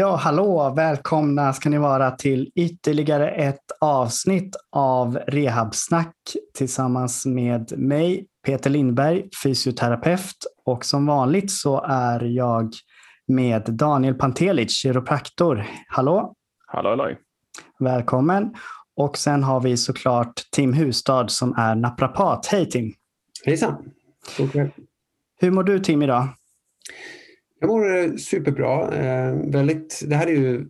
Ja, hallå! Välkomna ska ni vara till ytterligare ett avsnitt av Rehabsnack tillsammans med mig, Peter Lindberg, fysioterapeut. Och som vanligt så är jag med Daniel Pantelic, kiropraktor. Hallå! Hallå, hallå! Välkommen! Och sen har vi såklart Tim Hustad som är naprapat. Hej Tim! Hejsan! Okay. Hur mår du Tim idag? Jag mår superbra. Eh, väldigt, det här är ju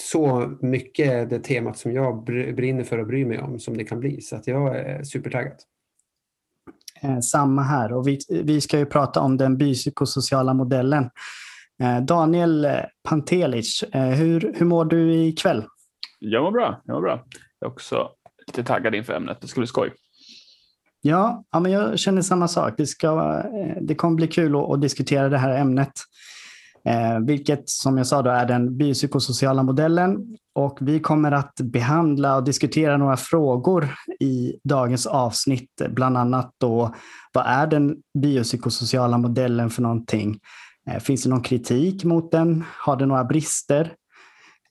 så mycket det temat som jag brinner för och bryr mig om som det kan bli. Så att jag är supertaggad. Eh, samma här. Och vi, vi ska ju prata om den biopsykosociala modellen. Eh, Daniel Pantelic, hur, hur mår du ikväll? Jag mår bra. Jag mår bra. Jag är också lite taggad inför ämnet. Det ska bli skoj. Ja, ja men jag känner samma sak. Det, ska, eh, det kommer bli kul att, att diskutera det här ämnet. Eh, vilket som jag sa då är den biopsykosociala modellen. Och vi kommer att behandla och diskutera några frågor i dagens avsnitt. Bland annat då, vad är den biopsykosociala modellen för någonting? Eh, finns det någon kritik mot den? Har den några brister?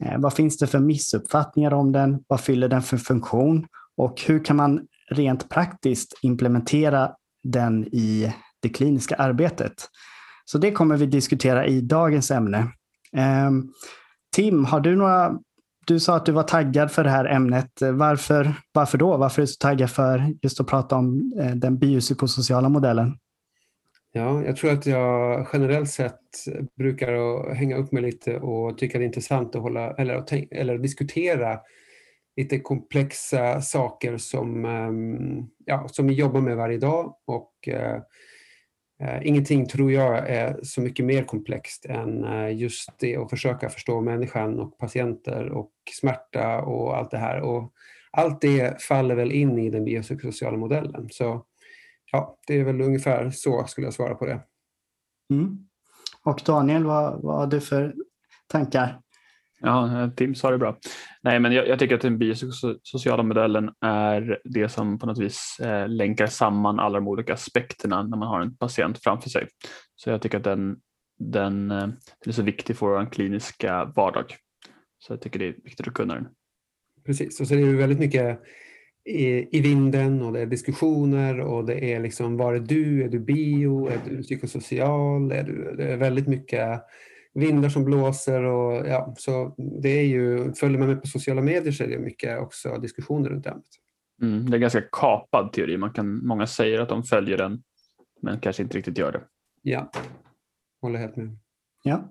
Eh, vad finns det för missuppfattningar om den? Vad fyller den för funktion? Och hur kan man rent praktiskt implementera den i det kliniska arbetet? Så det kommer vi diskutera i dagens ämne. Ehm, Tim, har du några du sa att du var taggad för det här ämnet. Varför, varför då? Varför är du så taggad för just att prata om eh, den biopsykosociala modellen? Ja, jag tror att jag generellt sett brukar hänga upp mig lite och tycka det är intressant att hålla, eller, eller diskutera lite komplexa saker som, ehm, ja, som vi jobbar med varje dag. Och, eh, eh, ingenting tror jag är så mycket mer komplext än eh, just det att försöka förstå människan och patienter och smärta och allt det här. Och allt det faller väl in i den biopsykosociala modellen. Så ja, det är väl ungefär så skulle jag svara på det. Mm. Och Daniel, vad, vad har du för tankar? Ja, Tim sa det bra. Nej, men jag, jag, tycker att den biosociala modellen är det som på något vis eh, länkar samman alla de olika aspekterna när man har en patient framför sig. Så jag tycker att den, den, eh, är så viktig för vår kliniska vardag. Så jag tycker det är viktigt att kunna den. Precis, och så är det väldigt mycket i, i vinden och det är diskussioner och det är liksom, var är du? Är du bio? Är du psykosocial? Är du, det är väldigt mycket vindar som blåser och ja, så det är ju, följer man med på sociala medier så är det mycket också diskussioner runt ämnet. Mm, det är en ganska kapad teori. Man kan, många säger att de följer den men kanske inte riktigt gör det. Ja, håller helt med. Ja.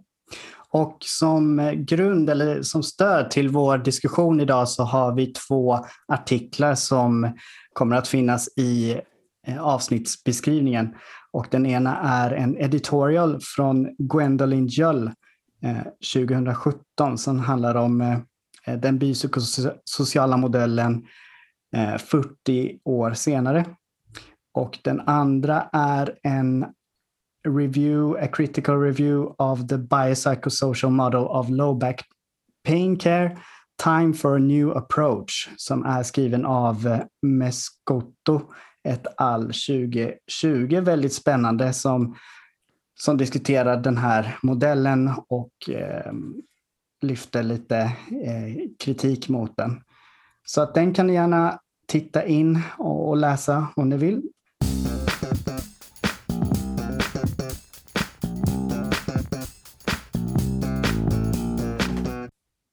Och som grund eller som stöd till vår diskussion idag så har vi två artiklar som kommer att finnas i eh, avsnittsbeskrivningen. Och den ena är en editorial från Gwendolyn Jull eh, 2017 som handlar om eh, den biopsykosociala modellen eh, 40 år senare. Och den andra är en review, a critical review of the biopsychosocial model of low back pain care, time for a new approach, som är skriven av eh, Mescotto ett all 2020. Väldigt spännande som, som diskuterar den här modellen och eh, lyfter lite eh, kritik mot den. Så att den kan ni gärna titta in och, och läsa om ni vill.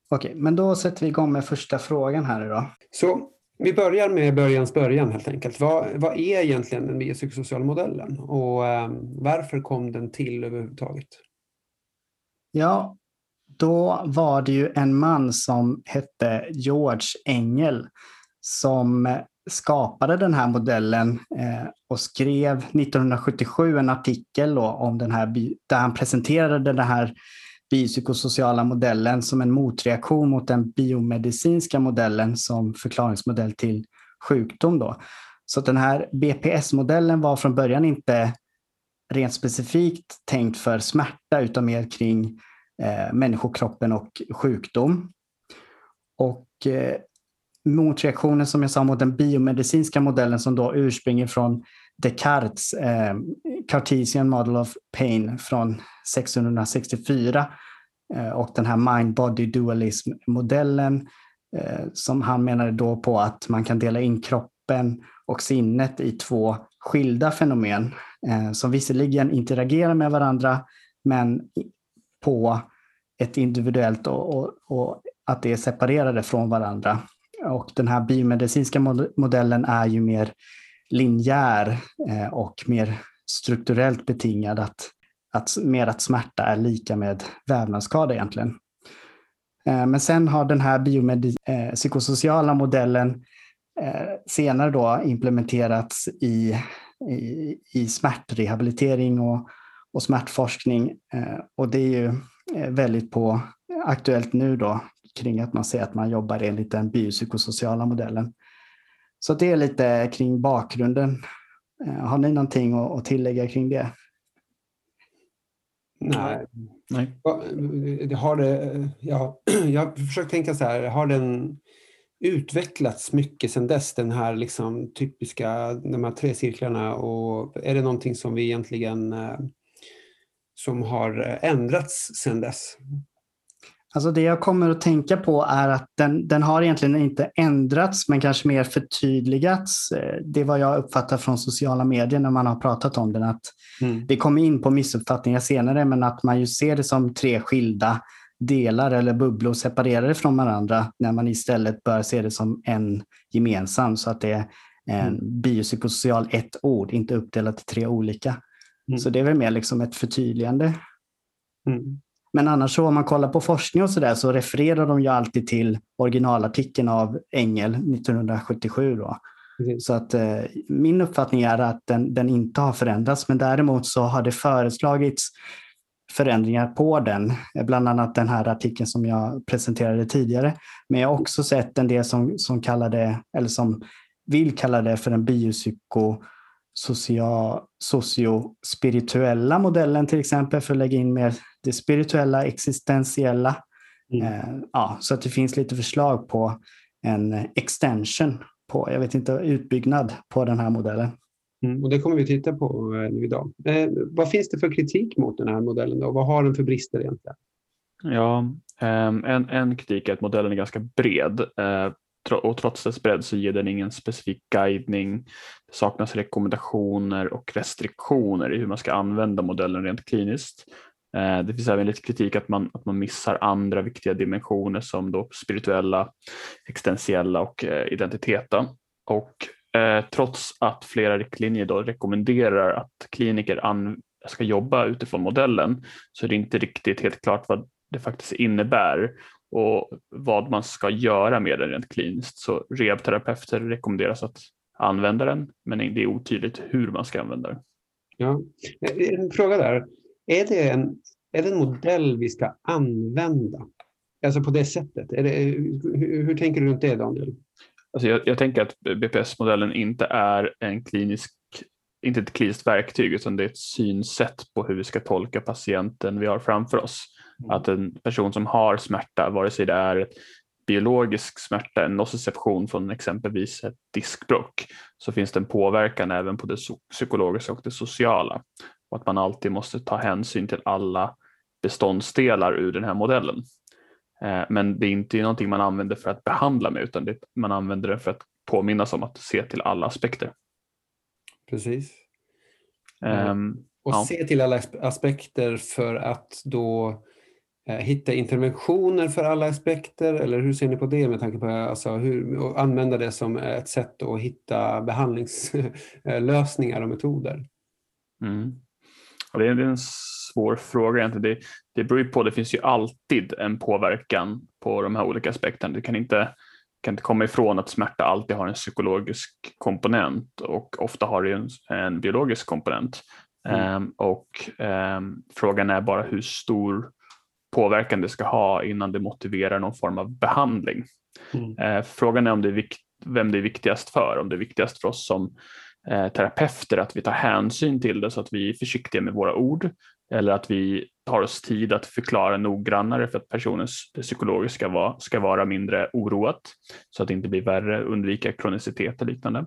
Okej, men då sätter vi igång med första frågan här idag. Så vi börjar med börjans början helt enkelt. Vad, vad är egentligen den biopsykosociala modellen och eh, varför kom den till överhuvudtaget? Ja, då var det ju en man som hette George Engel som skapade den här modellen eh, och skrev 1977 en artikel om den här, där han presenterade den här biopsykosociala modellen som en motreaktion mot den biomedicinska modellen som förklaringsmodell till sjukdom. Då. Så den här BPS-modellen var från början inte rent specifikt tänkt för smärta utan mer kring eh, människokroppen och sjukdom. Och eh, motreaktionen som jag sa mot den biomedicinska modellen som då urspringer från Descartes eh, Cartesian Model of Pain från 1664 eh, och den här mind-body dualism-modellen eh, som han menade då på att man kan dela in kroppen och sinnet i två skilda fenomen eh, som visserligen interagerar med varandra men på ett individuellt och, och, och att det är separerade från varandra. Och den här biomedicinska modellen är ju mer linjär eh, och mer strukturellt betingad. Att, att, mer att smärta är lika med vävnadsskada egentligen. Eh, men sen har den här biopsykosociala eh, modellen senare då implementerats i, i, i smärtrehabilitering och, och smärtforskning. Och det är ju väldigt på aktuellt nu då kring att man ser att man jobbar enligt den biopsykosociala modellen. Så det är lite kring bakgrunden. Eh, har ni någonting att tillägga kring det? Nej. Nej. Har det, ja, jag försöker tänka så här, har den utvecklats mycket sedan dess, den här liksom typiska, de här tre cirklarna och är det någonting som vi egentligen eh, som har ändrats sedan dess? Alltså det jag kommer att tänka på är att den, den har egentligen inte ändrats men kanske mer förtydligats. Eh, det är vad jag uppfattar från sociala medier när man har pratat om den. Att mm. Det kommer in på missuppfattningar senare men att man ju ser det som tre skilda delar eller bubblor separerade från varandra när man istället bör se det som en gemensam så att det är en mm. biopsykosocial ett ord, inte uppdelat i tre olika. Mm. Så det är väl mer liksom ett förtydligande. Mm. Men annars så om man kollar på forskning och så där så refererar de ju alltid till originalartikeln av Engel 1977. Då. Mm. Så att eh, min uppfattning är att den, den, inte har förändrats men däremot så har det föreslagits förändringar på den, bland annat den här artikeln som jag presenterade tidigare. Men jag har också sett en del som, som kallar det, eller som vill kalla det för en biopsyko socio-spirituella modellen till exempel för att lägga in mer det spirituella, existentiella. Mm. Eh, ja, så att det finns lite förslag på en extension, på, jag vet inte, utbyggnad på den här modellen. Mm, och det kommer vi titta på eh, nu idag. Eh, vad finns det för kritik mot den här modellen då? Vad har den för brister egentligen? Ja, ehm, en, en kritik är att modellen är ganska bred. Och trots dess bredd så ger den ingen specifik guidning. Det saknas rekommendationer och restriktioner i hur man ska använda modellen rent kliniskt. Eh, det finns även lite kritik att man, att man missar andra viktiga dimensioner som då spirituella, existentiella och identiteten. identiteta. Och eh, trots att flera riktlinjer då rekommenderar att kliniker an, ska jobba utifrån modellen så är det inte riktigt helt klart vad det faktiskt innebär och vad man ska göra med den rent kliniskt. Så rehabterapeuter rekommenderas att använda den, men det är otydligt hur man ska använda den. Ja. En fråga där. Är det en, är det en modell vi ska använda? Alltså på det sättet. Det, hur, hur, tänker du runt det Daniel? Alltså jag, jag tänker att BPS-modellen inte är en klinisk inte ett kliniskt verktyg utan det är ett synsätt på hur vi ska tolka patienten vi har framför oss. Mm. Att en person som har smärta, vare sig det är biologisk smärta, en nociception från exempelvis ett diskbråck, så finns det en påverkan även på det psykologiska och det sociala. Och att man alltid måste ta hänsyn till alla beståndsdelar ur den här modellen. Eh, men det är inte någonting man använder för att behandla med utan man använder det för att påminnas om att se till alla aspekter. Precis. Um, och ja. se till alla aspekter för att då eh, hitta interventioner för alla aspekter eller hur ser ni på det med tanke på alltså, hur, använda det som ett sätt att hitta behandlingslösningar och metoder? Mm. Och det är en svår fråga egentligen. Det, det beror ju på, det finns ju alltid en påverkan på de här olika aspekterna. Det kan inte, kan inte komma ifrån att smärta alltid har en psykologisk komponent och ofta har det en, en biologisk komponent. Mm. Um, och um, frågan är bara hur stor påverkan det ska ha innan det motiverar någon form av behandling. Mm. Uh, frågan är om det är vem det är viktigast för, om det är viktigast för oss som uh, terapeuter att vi tar hänsyn till det så att vi är försiktiga med våra ord eller att vi tar oss tid att förklara noggrannare för att personens psykologiska ska vara, ska vara mindre oroat så att det inte blir värre, undvika kronicitet och liknande.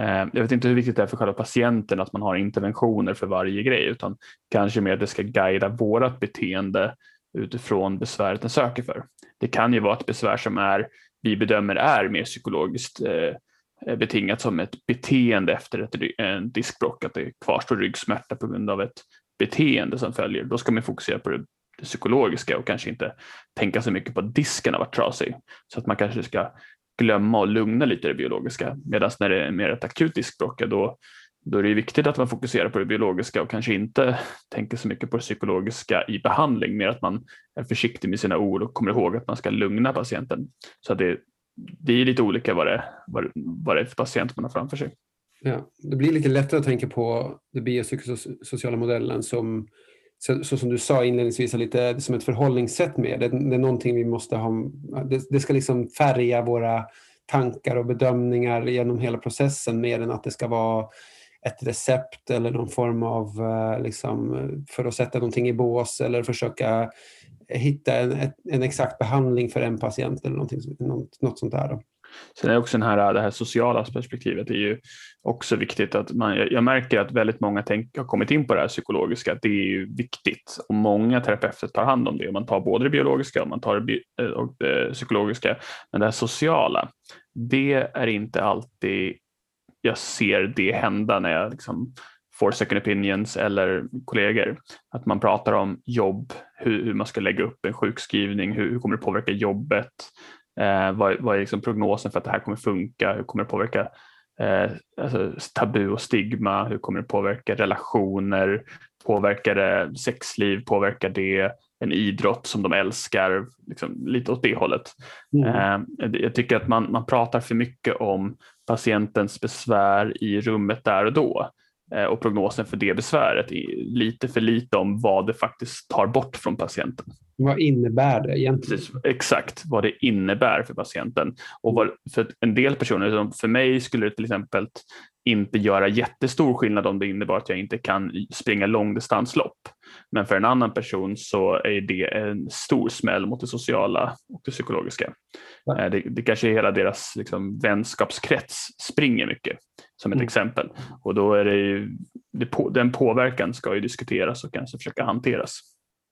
Eh, jag vet inte hur viktigt det är för själva patienten att man har interventioner för varje grej utan kanske mer att det ska guida vårat beteende utifrån besväret den söker för. Det kan ju vara ett besvär som är, vi bedömer är mer psykologiskt eh, betingat som ett beteende efter ett, en diskbråck, att det kvarstår ryggsmärta på grund av ett beteende som följer. Då ska man fokusera på det, det psykologiska och kanske inte tänka så mycket på att disken har varit trasig. Så att man kanske ska glömma och lugna lite det biologiska. Medan när det är mer ett akut diskbråck, då, då är det viktigt att man fokuserar på det biologiska och kanske inte tänker så mycket på det psykologiska i behandling, mer att man är försiktig med sina ord och kommer ihåg att man ska lugna patienten. Så det, det är lite olika vad det, vad, vad det är för patient man har framför sig. Ja, det blir lite lättare att tänka på den biopsykosociala modellen som så, så, som du sa inledningsvis, lite som ett förhållningssätt med. Det, det är någonting vi måste ha. Det, det, ska liksom färga våra tankar och bedömningar genom hela processen mer än att det ska vara ett recept eller någon form av, eh, liksom, för att sätta någonting i bås eller försöka hitta en, en exakt behandling för en patient eller någonting, något, något sånt där. Sen är också den här, det här sociala perspektivet det är ju också viktigt. att man, Jag märker att väldigt många tänk, har kommit in på det här psykologiska, att det är ju viktigt och många terapeuter tar hand om det. Man tar både det biologiska och man tar det, eh, och det psykologiska. Men det här sociala, det är inte alltid jag ser det hända när jag liksom får second opinions eller kollegor. Att man pratar om jobb, hur, hur man ska lägga upp en sjukskrivning, hur, hur kommer det påverka jobbet? Eh, vad, vad, är liksom prognosen för att det här kommer funka? Hur kommer det påverka eh, alltså tabu och stigma? Hur kommer det påverka relationer? Påverkar det sexliv? Påverkar det en idrott som de älskar? Liksom, lite åt det hållet. Mm. Eh, jag tycker att man, man pratar för mycket om patientens besvär i rummet där och då eh, och prognosen för det besväret lite för lite om vad det faktiskt tar bort från patienten. Vad innebär det egentligen? Precis, exakt vad det innebär för patienten. Och vad, för en del personer, för mig skulle det till exempel inte göra jättestor skillnad om det innebar att jag inte kan springa långdistanslopp. Men för en annan person så är det en stor smäll mot det sociala och det psykologiska. Ja. Eh, det, det kanske är hela deras liksom, vänskapskrets springer mycket som ett mm. exempel. Och då är det, ju, det på, den påverkan ska ju diskuteras och kanske försöka hanteras.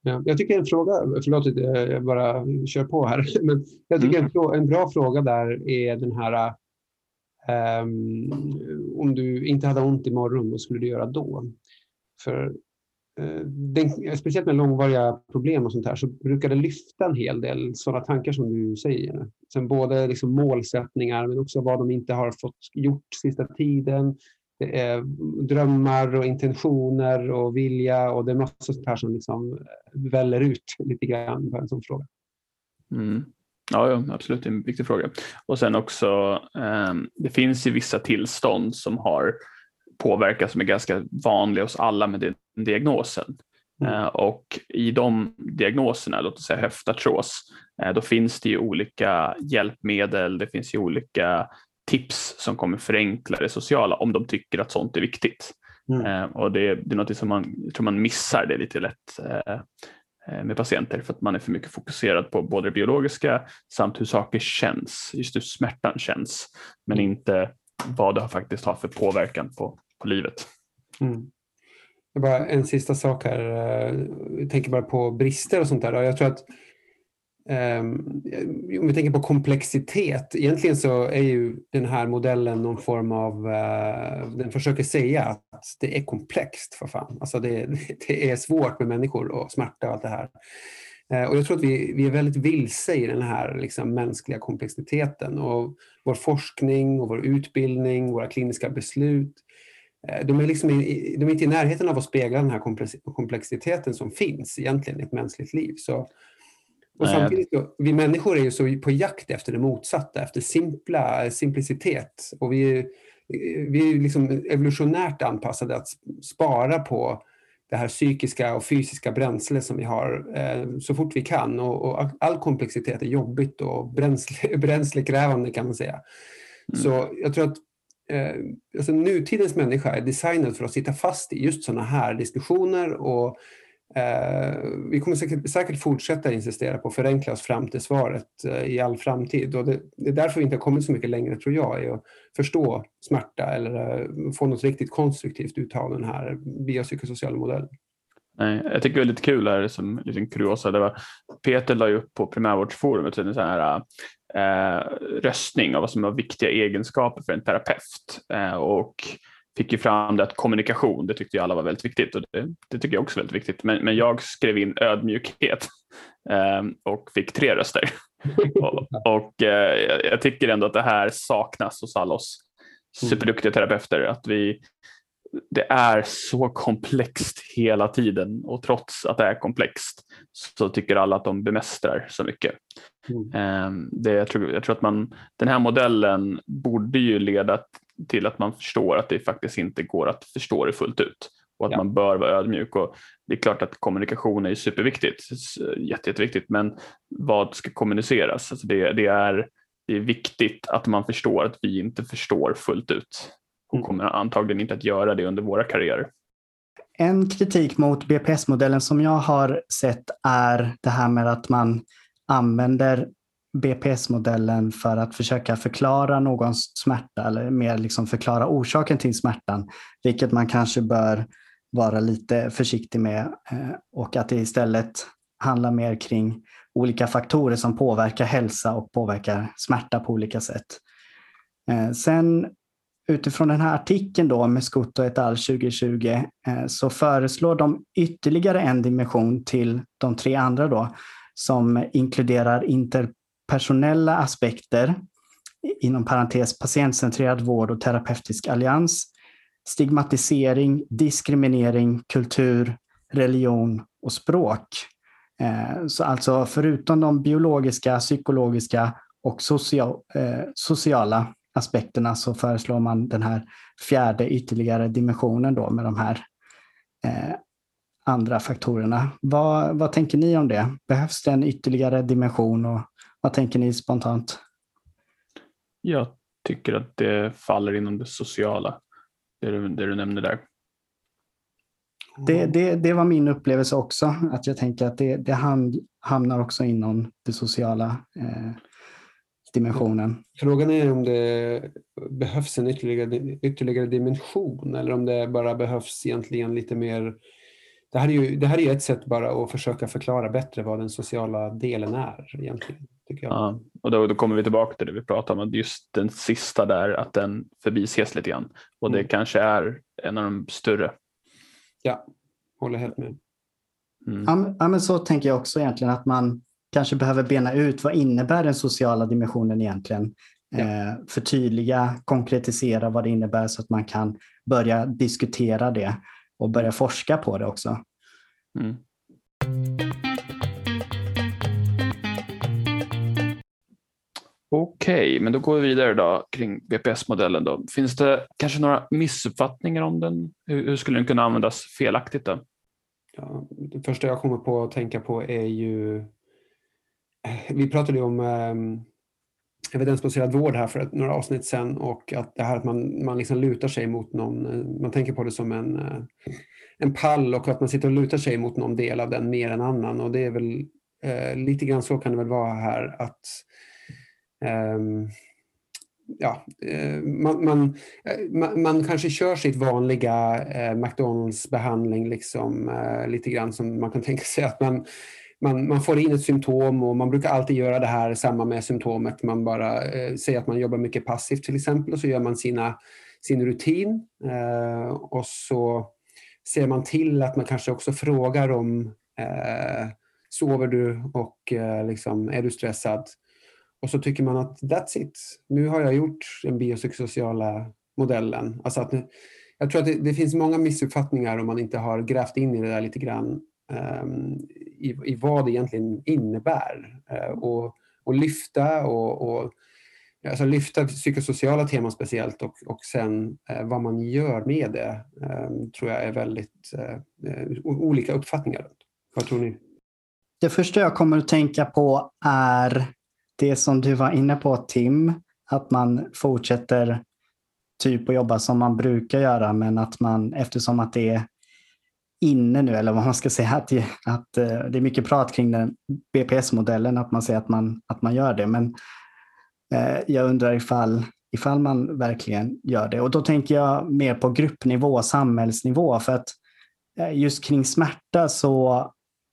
Ja, jag tycker en fråga, förlåt jag bara kör på här, men jag tycker mm. en, en, bra fråga där är den här um, om du inte hade ont imorgon, vad skulle du göra då? För uh, den, speciellt med långvariga problem och sånt här så brukar det lyfta en hel del sådana tankar som du säger. Sen både liksom målsättningar men också vad de inte har fått gjort sista tiden, det är drömmar och intentioner och vilja och det är massa sånt här som liksom väller ut lite grann på en sån fråga. Mm. Ja, ja, absolut, det är en viktig fråga. Och sen också, eh, det finns ju vissa tillstånd som har påverkat som är ganska vanliga hos alla med den diagnosen. Mm. Eh, och i de diagnoserna, låt oss säga höftartros, eh, då finns det ju olika hjälpmedel, det finns ju olika tips som kommer förenkla det sociala om de tycker att sånt är viktigt. Mm. Eh, och det, det, är något som man, tror man missar det lite lätt eh, eh, med patienter för att man är för mycket fokuserad på både det biologiska samt hur saker känns, just hur smärtan känns, men mm. inte vad det faktiskt har för påverkan på, på livet. Mm. Bara en sista sak här, jag tänker bara på brister och sånt där. Jag tror att Ehm, om vi tänker på komplexitet, egentligen så är ju den här modellen någon form av, uh, den försöker säga att det är komplext för fan. Alltså det, det är svårt med människor och smärta och allt det här. Uh, och jag tror att vi, vi är väldigt vilse i den här liksom, mänskliga komplexiteten och vår forskning och vår utbildning, våra kliniska beslut eh, de är, liksom de är inte i närheten av att spegla den här komplexiteten som finns egentligen i ett mänskligt liv. Så och samtidigt så, vi människor är ju så på jakt efter det motsatta, efter simpla, simplicitet. Och vi, vi är liksom evolutionärt anpassade att spara på det här psykiska och fysiska bränsle som vi har eh, så fort vi kan. Och, och, all komplexitet är jobbigt och bränsle, bränslekrävande kan man säga. Mm. Så jag tror att eh, alltså nutidens människa är designad för att sitta fast i just sådana här diskussioner och Eh, vi kommer säkert, säkert, fortsätta insistera på att förenkla oss fram till svaret eh, i all framtid. Och det, det, är därför vi inte har kommit så mycket längre, tror jag, i att förstå smärta eller eh, få något riktigt konstruktivt ut av den här biopsykosociala modellen. Nej, jag tycker det är lite kul här som liten kuriosa. Det var, Peter la ju upp på primärvårdsforumet en sån här eh, röstning av vad som är viktiga egenskaper för en terapeut. Eh, och fick ju fram det att kommunikation, det tyckte ju alla var väldigt viktigt och det, det tycker jag också är väldigt viktigt. Men, men jag skrev in ödmjukhet eh, och fick tre röster. och, och eh, jag tycker ändå att det här saknas hos alla oss superduktiga terapeuter. Att vi, det är så komplext hela tiden och trots att det är komplext så tycker alla att de bemästrar så mycket. Mm. Ehm, det, jag, tror, jag tror att man, den här modellen borde ju leda till att man förstår att det faktiskt inte går att förstå det fullt ut och att ja. man bör vara ödmjuk. Och det är klart att kommunikation är superviktigt, jätte, jätteviktigt, men vad ska kommuniceras? Alltså det, det, är, det är viktigt att man förstår att vi inte förstår fullt ut och mm. kommer antagligen inte att göra det under våra karriärer. En kritik mot BPS-modellen som jag har sett är det här med att man använder BPS-modellen för att försöka förklara någons smärta eller mer liksom förklara orsaken till smärtan, vilket man kanske bör vara lite försiktig med eh, och att det istället handlar mer kring olika faktorer som påverkar hälsa och påverkar smärta på olika sätt. Eh, sen utifrån den här artikeln då med Scotto et al 2020 eh, så föreslår de ytterligare en dimension till de tre andra då som inkluderar personella aspekter inom parentes patientcentrerad vård och terapeutisk allians, stigmatisering, diskriminering, kultur, religion och språk. Eh, så alltså förutom de biologiska, psykologiska och eh, sociala aspekterna så föreslår man den här fjärde ytterligare dimensionen då med de här eh, andra faktorerna. Vad, vad tänker ni om det? Behövs det en ytterligare dimension och vad tänker ni spontant? Jag tycker att det faller inom det sociala, det du, det du nämnde där. Det, det, det var min upplevelse också, att jag tänker att det, det hamnar också inom det sociala eh, dimensionen. Frågan är om det behövs en ytterligare, ytterligare dimension eller om det bara behövs egentligen lite mer det här, är ju, det här är ett sätt bara att försöka förklara bättre vad den sociala delen är egentligen. Tycker jag. Ja, och då, då kommer vi tillbaka till det vi pratade om, att just den sista där, att den förbises lite grann. Och det mm. kanske är en av de större. Ja, håller helt med. Mm. Ja, men så tänker jag också egentligen att man kanske behöver bena ut vad innebär den sociala dimensionen egentligen? Ja. Eh, förtydliga, konkretisera vad det innebär så att man kan börja diskutera det och börja forska på det också. Mm. Okej, okay, men då går vi vidare då kring BPS-modellen. Då. Finns det kanske några missuppfattningar om den? Hur, hur skulle den kunna användas felaktigt? Då? Ja, det första jag kommer på att tänka på är ju... Vi pratade ju om um, evidensbaserad vård här för några avsnitt sedan och att det här att man, man liksom lutar sig mot någon, eh, man tänker på det som en, eh, en pall och att man sitter och lutar sig mot någon del av den mer än annan och det är väl eh, lite grann så kan det väl vara här att ehm, eh, ja, man, man, eh, man, man, kanske kör sitt vanliga eh, McDonalds behandling liksom eh, lite grann som man kan tänka sig att man man, man får in ett symptom och man brukar alltid göra det här samma med symptomet. Man bara eh, säger att man jobbar mycket passivt till exempel och så gör man sina, sin rutin eh, och så ser man till att man kanske också frågar om eh, sover du och eh, liksom, är du stressad? Och så tycker man att that's it. Nu har jag gjort den biopsykosociala modellen. Alltså att, jag tror att det, det, finns många missuppfattningar om man inte har grävt in i det där lite grann. Ehm, I, i vad det egentligen innebär eh, och, och lyfta och, och alltså lyfta psykosociala teman speciellt och, och sen eh, vad man gör med det eh, tror jag är väldigt eh, eh olika uppfattningar. Vad tror ni? Det första jag kommer att tänka på är det som du var inne på Tim, att man fortsätter typ att jobba som man brukar göra men att man eftersom att det är inne nu, eller vad man ska säga, att, att eh, det är mycket prat kring den BPS-modellen, att man säger att man, att man gör det. Men eh, jag undrar ifall, ifall man verkligen gör det. Och då tänker jag mer på gruppnivå, samhällsnivå, för att eh, just kring smärta så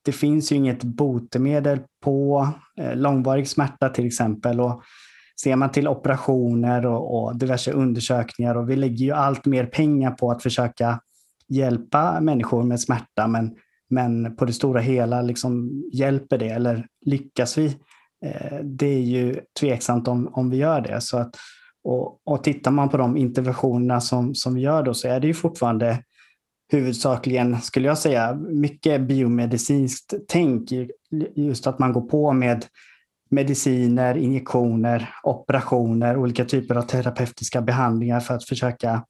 det finns ju inget botemedel på eh, långvarig smärta till exempel. Och ser man till operationer och, och diverse undersökningar och vi lägger ju allt mer pengar på att försöka hjälpa människor med smärta men, men på det stora hela liksom hjälper det eller lyckas vi? Eh, det är ju tveksamt om, om vi gör det. Så att, och, och tittar man på de interventionerna som, som vi gör då så är det ju fortfarande huvudsakligen, skulle jag säga, mycket biomedicinskt tänk. Just att man går på med mediciner, injektioner, operationer, olika typer av terapeutiska behandlingar för att försöka eh,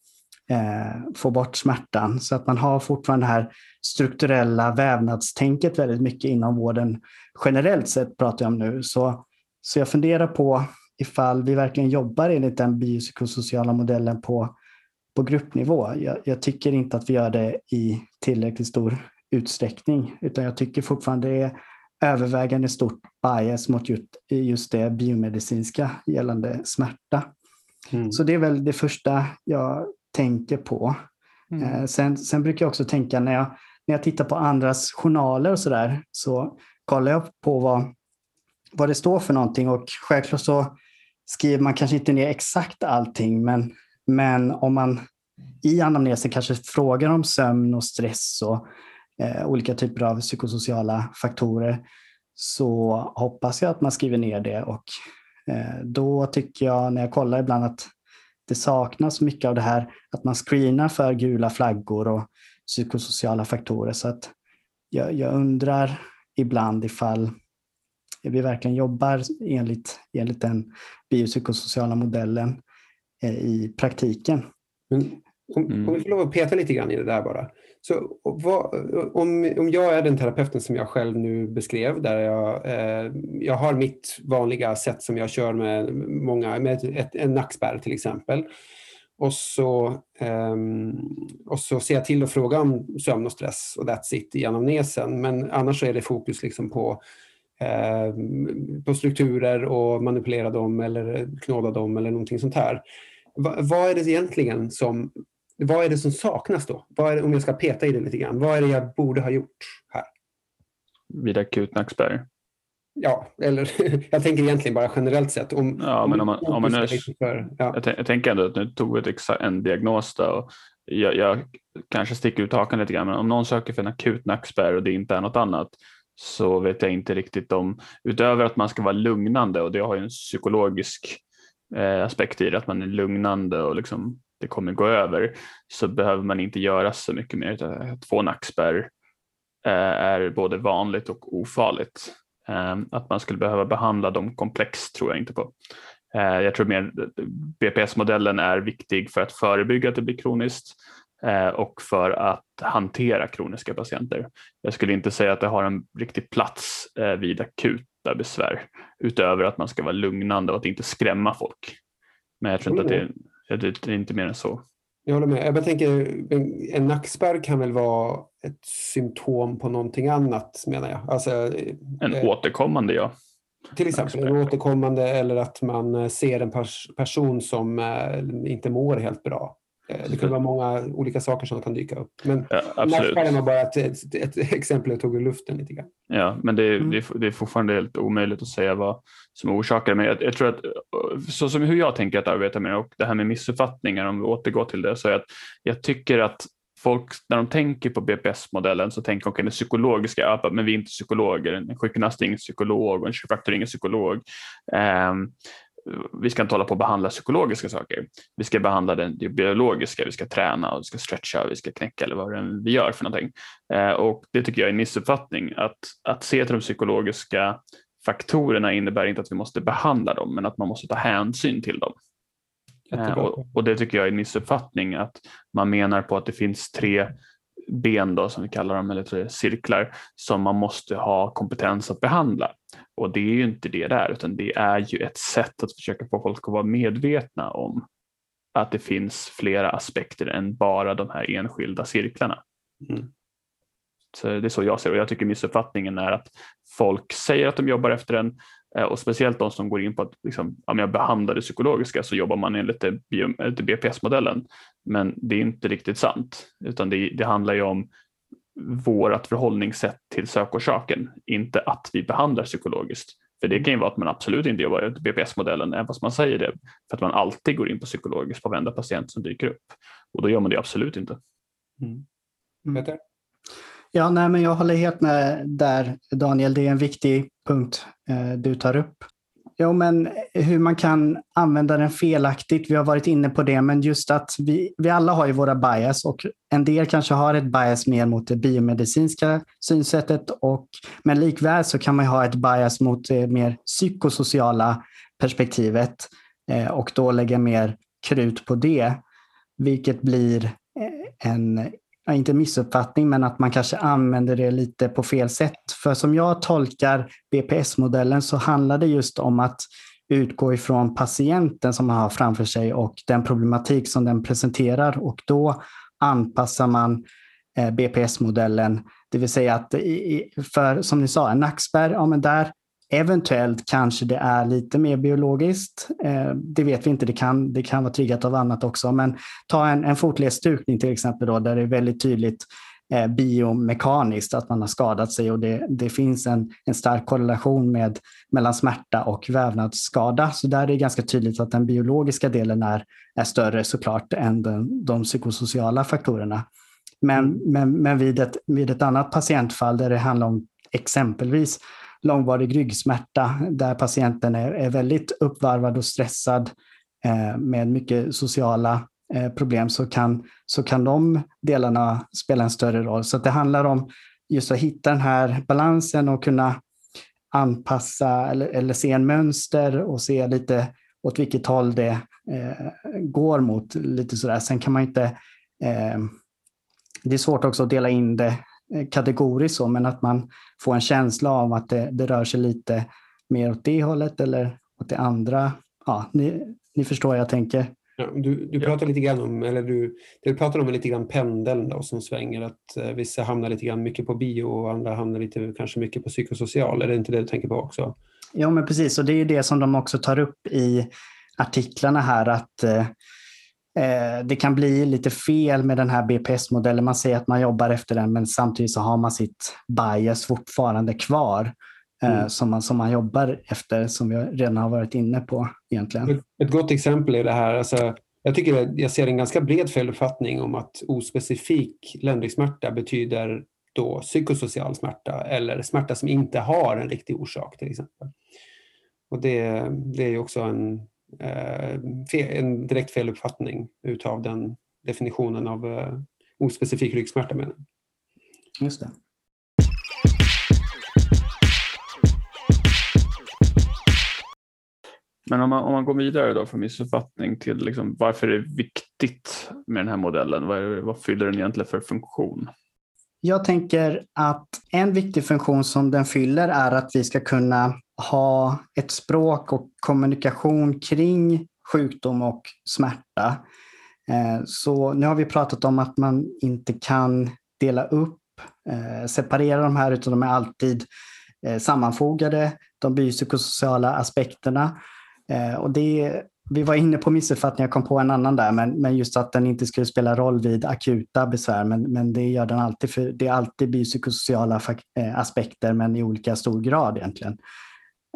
få bort smärtan. Så att man har fortfarande det här strukturella vävnadstänket väldigt mycket inom vården. Generellt sett pratar jag om nu. Så, så jag funderar på ifall vi verkligen jobbar enligt den biopsykosociala modellen på, på gruppnivå. Jag, jag, tycker inte att vi gör det i tillräckligt stor utsträckning, utan jag tycker fortfarande det är övervägande stort bias mot just, just det biomedicinska gällande smärta. Mm. Så det är väl det första jag tänker på. Mm. Eh, sen, sen, brukar jag också tänka när jag, när jag tittar på andras journaler och sådär så kollar jag på vad, vad det står för någonting och självklart så skriver man kanske inte ner exakt allting men, men om man i anamnesen kanske frågar om sömn och stress och eh, olika typer av psykosociala faktorer så hoppas jag att man skriver ner det och eh, då tycker jag när jag kollar ibland att det saknas mycket av det här att man screenar för gula flaggor och psykosociala faktorer. Så att jag, jag undrar ibland ifall vi verkligen jobbar enligt, enligt den biopsykosociala modellen eh, i praktiken. Men om, mm. om vi får lov att peta lite grann i det där bara. Så vad, om, om jag är den terapeuten som jag själv nu beskrev, där jag, eh, jag har mitt vanliga sätt som jag kör med många, med ett, ett, en nackspärr till exempel. Och så, eh, och så ser jag till att fråga om sömn och stress och that's it i anamnesen. Men annars är det fokus liksom på, ehm, på strukturer och manipulera dem eller knåda dem eller någonting sånt här. Va, vad är det egentligen som vad är det som saknas då? Är, om jag ska peta i det lite grann, vad är det jag borde ha gjort här? Vid akut nackspärr? Ja, eller jag tänker egentligen bara generellt sett. Om, ja, men om man, om man nu, för, ja. jag, tänker ändå att nu tog ett, en diagnos då, och jag, jag kanske sticker ut hakan lite grann, men om någon söker för en akut nackspärr och det inte är något annat så vet jag inte riktigt om, utöver att man ska vara lugnande och det har ju en psykologisk eh, aspekt i det, att man är lugnande och liksom det kommer gå över så behöver man inte göra så mycket mer. Att få nackspärr eh, är både vanligt och ofarligt. Ehm, att man skulle behöva behandla dem komplext tror jag inte på. Eh, jag tror mer BPS-modellen är viktig för att förebygga att det blir kroniskt eh, och för att hantera kroniska patienter. Jag skulle inte säga att det har en riktig plats vid akuta besvär utöver att man ska vara lugnande och att inte skrämma folk. Men jag tror inte att det är det är inte mer än så. Jag håller med. Jag tänker, en nackspärr kan väl vara ett symptom på någonting annat menar jag. Alltså, en eh, återkommande ja. Till exempel en återkommande eller att man eh, ser en pers person som eh, inte mår helt bra. Eh, det kan vara många olika saker som kan dyka upp. Men ja, nackspärren var bara ett, ett, ett, exempel jag tog ur luften lite grann. Ja, men det, mm. det, det är fortfarande helt omöjligt att säga vad som orsakar det. Men jag, jag, tror att så som hur jag tänker att arbeta med det och det här med missuppfattningar, om vi återgår till det, så är att jag tycker att folk, när de tänker på BPS-modellen så tänker de okay, den psykologiska, men vi är inte psykologer, en sjukgymnast är ingen psykolog och en kiropraktor är ingen psykolog. Um, vi ska inte hålla på att behandla psykologiska saker. Vi ska behandla det biologiska, vi ska träna och vi ska stretcha, vi ska knäcka eller vad det vi gör för någonting. Eh, och det tycker jag är en missuppfattning. Att, att se till de psykologiska faktorerna innebär inte att vi måste behandla dem, men att man måste ta hänsyn till dem. Eh, och, och, det tycker jag är en missuppfattning, att man menar på att det finns tre ben då, som vi kallar dem, eller cirklar, som man måste ha kompetens att behandla. Och det är ju inte det där, utan det är ju ett sätt att försöka få folk att vara medvetna om att det finns flera aspekter än bara de här enskilda cirklarna. Mm. Så det är så jag ser det och jag tycker missuppfattningen är att folk säger att de jobbar efter eh, och speciellt de som går in på att liksom, om jag behandlar det psykologiska så jobbar man enligt BPS-modellen. Men det är inte riktigt sant, utan det, det handlar ju om vårt förhållningssätt till sökorsaken, inte att vi behandlar psykologiskt. För det kan ju vara att man absolut inte jobbar enligt BPS-modellen, även fast man säger det, för att man alltid går in på psykologiskt på varenda patient som dyker upp. Och då gör man det absolut inte. Mm. Mm. Ja, nej, men jag håller helt med där Daniel. Det är en viktig punkt eh, du tar upp. Jo, men hur man kan använda den felaktigt. Vi har varit inne på det, men just att vi, vi alla har ju våra bias och en del kanske har ett bias mer mot det biomedicinska synsättet, och, men likväl så kan man ha ett bias mot det mer psykosociala perspektivet eh, och då lägga mer krut på det, vilket blir eh, en inte missuppfattning, men att man kanske använder det lite på fel sätt. För som jag tolkar BPS-modellen så handlar det just om att utgå ifrån patienten som man har framför sig och den problematik som den presenterar och då anpassar man eh, BPS-modellen. Det vill säga att för som ni sa, en nackspärr, ja men där Eventuellt kanske det är lite mer biologiskt. Eh, det vet vi inte, det kan, det kan vara triggat av annat också. Men ta en, en fotledsstukning till exempel då, där det är väldigt tydligt eh, biomekaniskt att man har skadat sig och det, det finns en, en stark korrelation med, mellan smärta och vävnadsskada. Så där är det ganska tydligt att den biologiska delen är, är större såklart än den, de psykosociala faktorerna. Men, mm. men, men vid, ett, vid ett annat patientfall där det handlar om exempelvis långvarig ryggsmärta där patienten är, är väldigt uppvarvad och stressad eh, med mycket sociala eh, problem så kan, så kan de delarna spela en större roll. Så det handlar om just att hitta den här balansen och kunna anpassa eller, eller se en mönster och se lite åt vilket håll det eh, går mot. lite sådär. Sen kan man inte... Eh, det är svårt också att dela in det kategoriskt så, men att man får en känsla av att det, det rör sig lite mer åt det hållet eller åt det andra. Ja, ni, ni förstår vad jag tänker. Ja, du, du pratar lite grann om, eller du, du pratar om lite grann pendeln då, som svänger, att eh, vissa hamnar lite grann mycket på bio och andra hamnar lite kanske mycket på psykosocial. Är det inte det du tänker på också? Ja, men precis. Och det är det som de också tar upp i artiklarna här, att eh, Eh, det kan bli lite fel med den här BPS-modellen. Man säger att man jobbar efter den men samtidigt så har man sitt bias fortfarande kvar eh, mm. som, man, som man jobbar efter som vi redan har varit inne på egentligen. Ett, gott exempel är det här. Alltså, jag, tycker jag ser en ganska bred feluppfattning om att ospecifik ländryggsmärta betyder då psykosocial smärta eller smärta som inte har en riktig orsak till exempel. Och det, det är också en, Eh, en direkt feluppfattning utav den definitionen av eh, ospecifik ryggsmärta. Menar. Just det. Men om man, om man går vidare då från missuppfattning till liksom varför det är viktigt med den här modellen. Vad, är, vad fyller den egentligen för funktion? Jag tänker att en viktig funktion som den fyller är att vi ska kunna ha ett språk och kommunikation kring sjukdom och smärta. Eh, så nu har vi pratat om att man inte kan dela upp, eh, separera de här, utan de är alltid eh, sammanfogade, de biopsykosociala aspekterna. Och det, vi var inne på missuppfattningar, jag kom på en annan där, men, men just att den inte skulle spela roll vid akuta besvär, men, men det gör den alltid, för det är alltid biopsykosociala eh, aspekter, men i olika stor grad egentligen.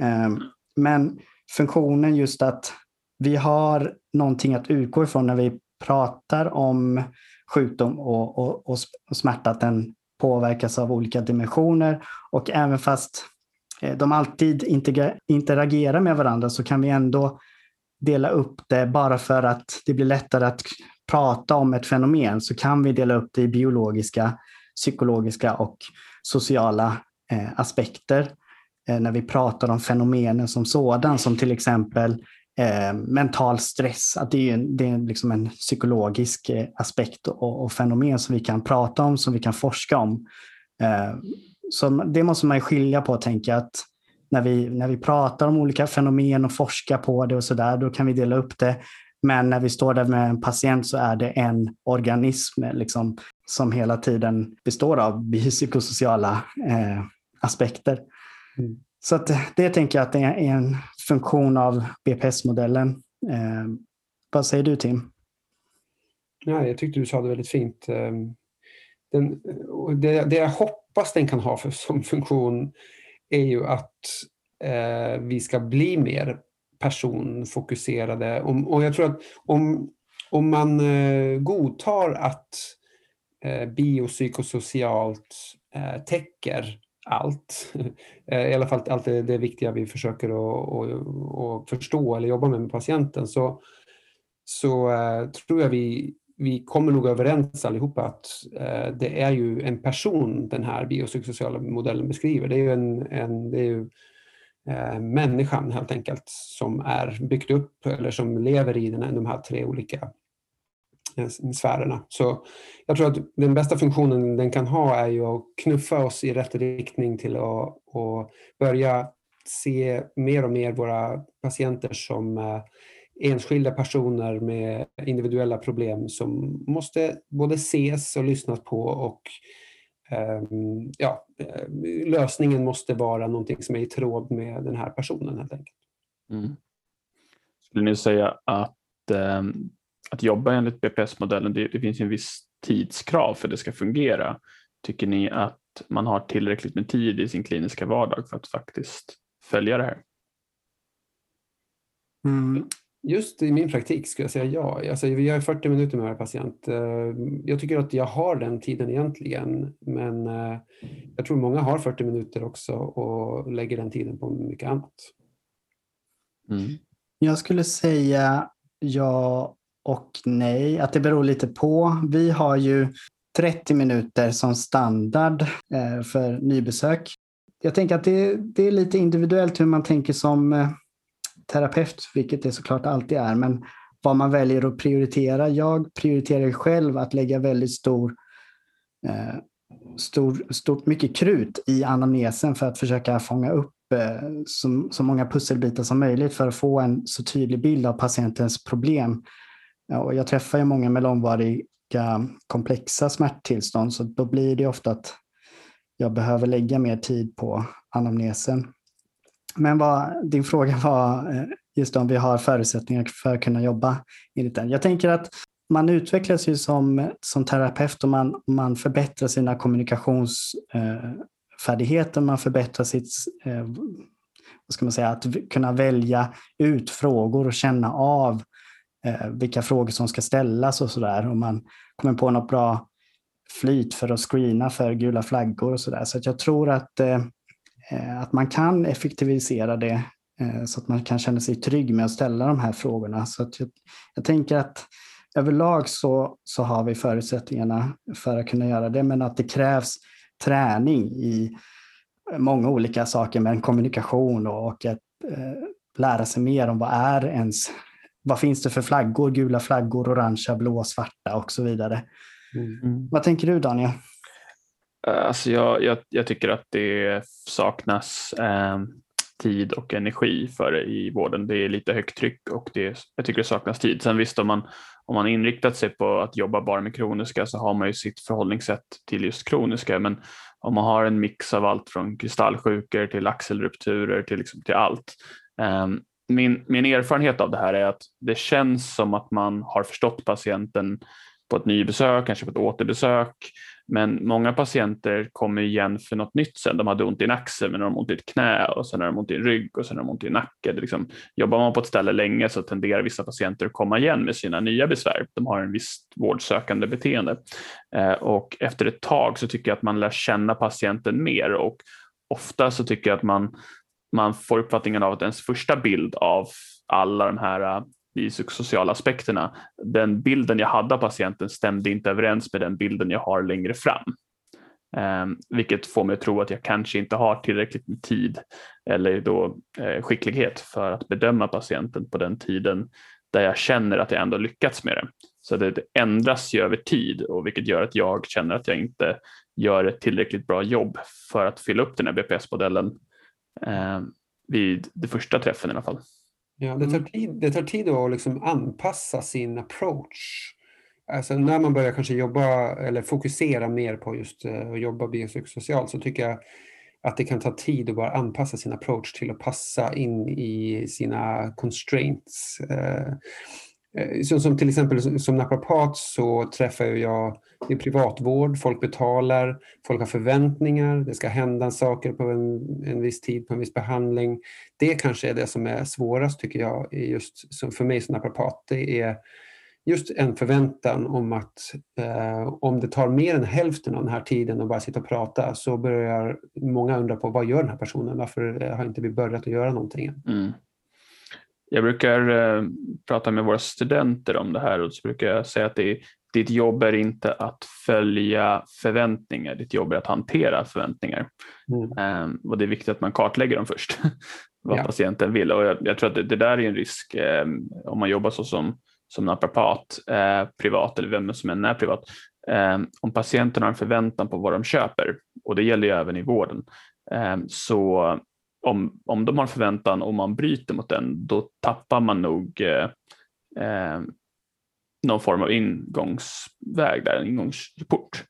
Ehm, men funktionen just att vi har någonting att utgå ifrån när vi pratar om sjukdom och, och, och smärta, att den påverkas av olika dimensioner. Och även fast eh, de alltid interagerar med varandra så kan vi ändå dela upp det bara för att det blir lättare att prata om ett fenomen så kan vi dela upp det i biologiska, psykologiska och sociala eh, aspekter. Eh, när vi pratar om fenomenen som sådan, som till exempel eh, mental stress. Att det är, det är liksom en psykologisk eh, aspekt och, och, fenomen som vi kan prata om, som vi kan forska om. Eh, så det måste man skilja på, tänka att när vi, när vi pratar om olika fenomen och forskar på det och så där, då kan vi dela upp det. Men när vi står där med en patient så är det en organism liksom, som hela tiden består av biopsykosociala eh, aspekter. Mm. Så att det tänker jag att det är en funktion av BPS-modellen. Eh, vad säger du Tim? Ja, jag tyckte du sa det väldigt fint. Eh, den, det, det jag hoppas den kan ha för, som funktion är ju att eh, vi ska bli mer personfokuserade. Om, och jag tror att om, om man eh, godtar att eh, biopsykosocialt eh, täcker allt, eh, i alla fall allt det, det viktiga vi försöker att, att, att förstå eller jobba med med patienten, så, så eh, tror jag vi vi kommer nog överens allihopa att eh, det är ju en person den här biopsykosociala modellen beskriver. Det är ju, en, en det är ju eh, människan helt enkelt som är byggt upp eller som lever i den, de här tre olika eh, sfärerna. Så jag tror att den bästa funktionen den kan ha är ju att knuffa oss i rätt riktning till att, att börja se mer och mer våra patienter som eh, enskilda personer med individuella problem som måste både ses och lyssnas på och ehm, ja, eh, lösningen måste vara någonting som är i tråd med den här personen helt enkelt. Mm. Skulle ni säga att, eh, att jobba enligt BPS-modellen, det, det finns en viss tidskrav för att det ska fungera. Tycker ni att man har tillräckligt med tid i sin kliniska vardag för att faktiskt följa det här? Mm. Just i min praktik skulle jag säga ja. Alltså, vi har 40 minuter med varje patient. Eh, jag tycker att jag har den tiden egentligen, men eh, jag tror många har 40 minuter också och lägger den tiden på mycket annat. Mm. Jag skulle säga ja och nej, att det beror lite på. Vi har ju 30 minuter som standard eh, för nybesök. Jag tänker att det, det är lite individuellt hur man tänker som terapeut, vilket det såklart alltid är, men vad man väljer att prioritera. Jag prioriterar själv att lägga väldigt stor, eh, stor, stort, mycket krut i anamnesen för att försöka fånga upp eh, så, så många pusselbitar som möjligt för att få en så tydlig bild av patientens problem. Ja, och jag träffar ju många med långvariga komplexa smärttillstånd så då blir det ofta att jag behöver lägga mer tid på anamnesen. Men vad, din fråga var eh, just om vi har förutsättningar för att kunna jobba enligt den. Jag tänker att man utvecklas ju som, som terapeut och man, man förbättrar sina kommunikationsfärdigheter, eh, man förbättrar sitt, eh, vad ska man säga, att kunna välja ut frågor och känna av vilka frågor som ska ställas och sådär. Och man kommer på något bra flyt för att screena för gula flaggor och sådär. Så att jag tror att Eh, att man kan effektivisera det eh, så att man kan känna sig trygg med att ställa de här frågorna. Så att jag, jag tänker att överlag så, så har vi förutsättningarna för att kunna göra det, men att det krävs träning i många olika saker med kommunikation och, och att eh, lära sig mer om vad är ens, vad finns det för flaggor, gula flaggor, orangea, blå, svarta och så vidare. Mm. Vad tänker du Daniel? Eh, alltså jag, jag, jag, tycker att det saknas eh, tid och energi för det i vården. Det är lite högt tryck och det, jag tycker det saknas tid. Sen visst om man, om man inriktat sig på att jobba bara med kroniska så har man ju sitt förhållningssätt till just kroniska. Men om man har en mix av allt från kristallsjukor till axelrupturer till, liksom, till allt. Eh, min, min erfarenhet av det här är att det känns som att man har förstått patienten på ett nybesök, kanske på ett återbesök. Men många patienter kommer igen för något nytt sen. De hade ont i en axel, men de har ont i ett knä och sen har de ont i en rygg och sen har de ont i en nacke. Det liksom, jobbar man på ett ställe länge så tenderar vissa patienter att komma igen med sina nya besvär. De har en viss vårdsökande beteende eh, och efter ett tag så tycker jag att man lär känna patienten mer och ofta så tycker jag att man man får uppfattningen av att ens första bild av alla de här psykosociala aspekterna, den bilden jag hade av patienten stämde inte överens med den bilden jag har längre fram. Ehm, vilket får mig att tro att jag kanske inte har tillräckligt med tid eller då eh, skicklighet för att bedöma patienten på den tiden där jag känner att jag ändå lyckats med det. Så det, det ändras ju över tid och vilket gör att jag känner att jag inte gör ett tillräckligt bra jobb för att fylla upp den här BPS-modellen eh, vid den första träffen i alla fall. Ja, det, tar mm. tid, det tar tid att liksom anpassa sin approach. Alltså när man börjar kanske jobba eller fokusera mer på just uh, att jobba biopsykosocialt så tycker jag att det kan ta tid att bara anpassa sin approach till att passa in i sina constraints. Eh, som, som till exempel som naprapat så träffar jag i privatvård, folk betalar, folk har förväntningar, det ska hända saker på en, en viss tid, på en viss behandling. Det kanske är det som är svårast tycker jag, just som för mig som naprapat. Det är just en förväntan om att eh, om det tar mer än hälften av den här tiden att bara sitta och prata så börjar många undra på vad gör den här personen? Varför eh, har inte vi börjat att göra någonting? Mm. Jag brukar eh, prata med våra studenter om det här och så brukar jag säga att det är, ditt jobb är inte att följa förväntningar, ditt jobb är att hantera förväntningar. Mm. Um, och det är viktigt att man kartlägger dem först, vad ja. patienten vill. Och jag, jag tror att det, det, där är en risk um, om man jobbar så som, som naprapat, uh, privat eller vem som än är privat. Um, om patienten har en förväntan på vad de köper, och det gäller ju även i vården, så om, om de har förväntan och man bryter mot den, då tappar man nog eh, eh, någon form av ingångsväg där, en ingångsport.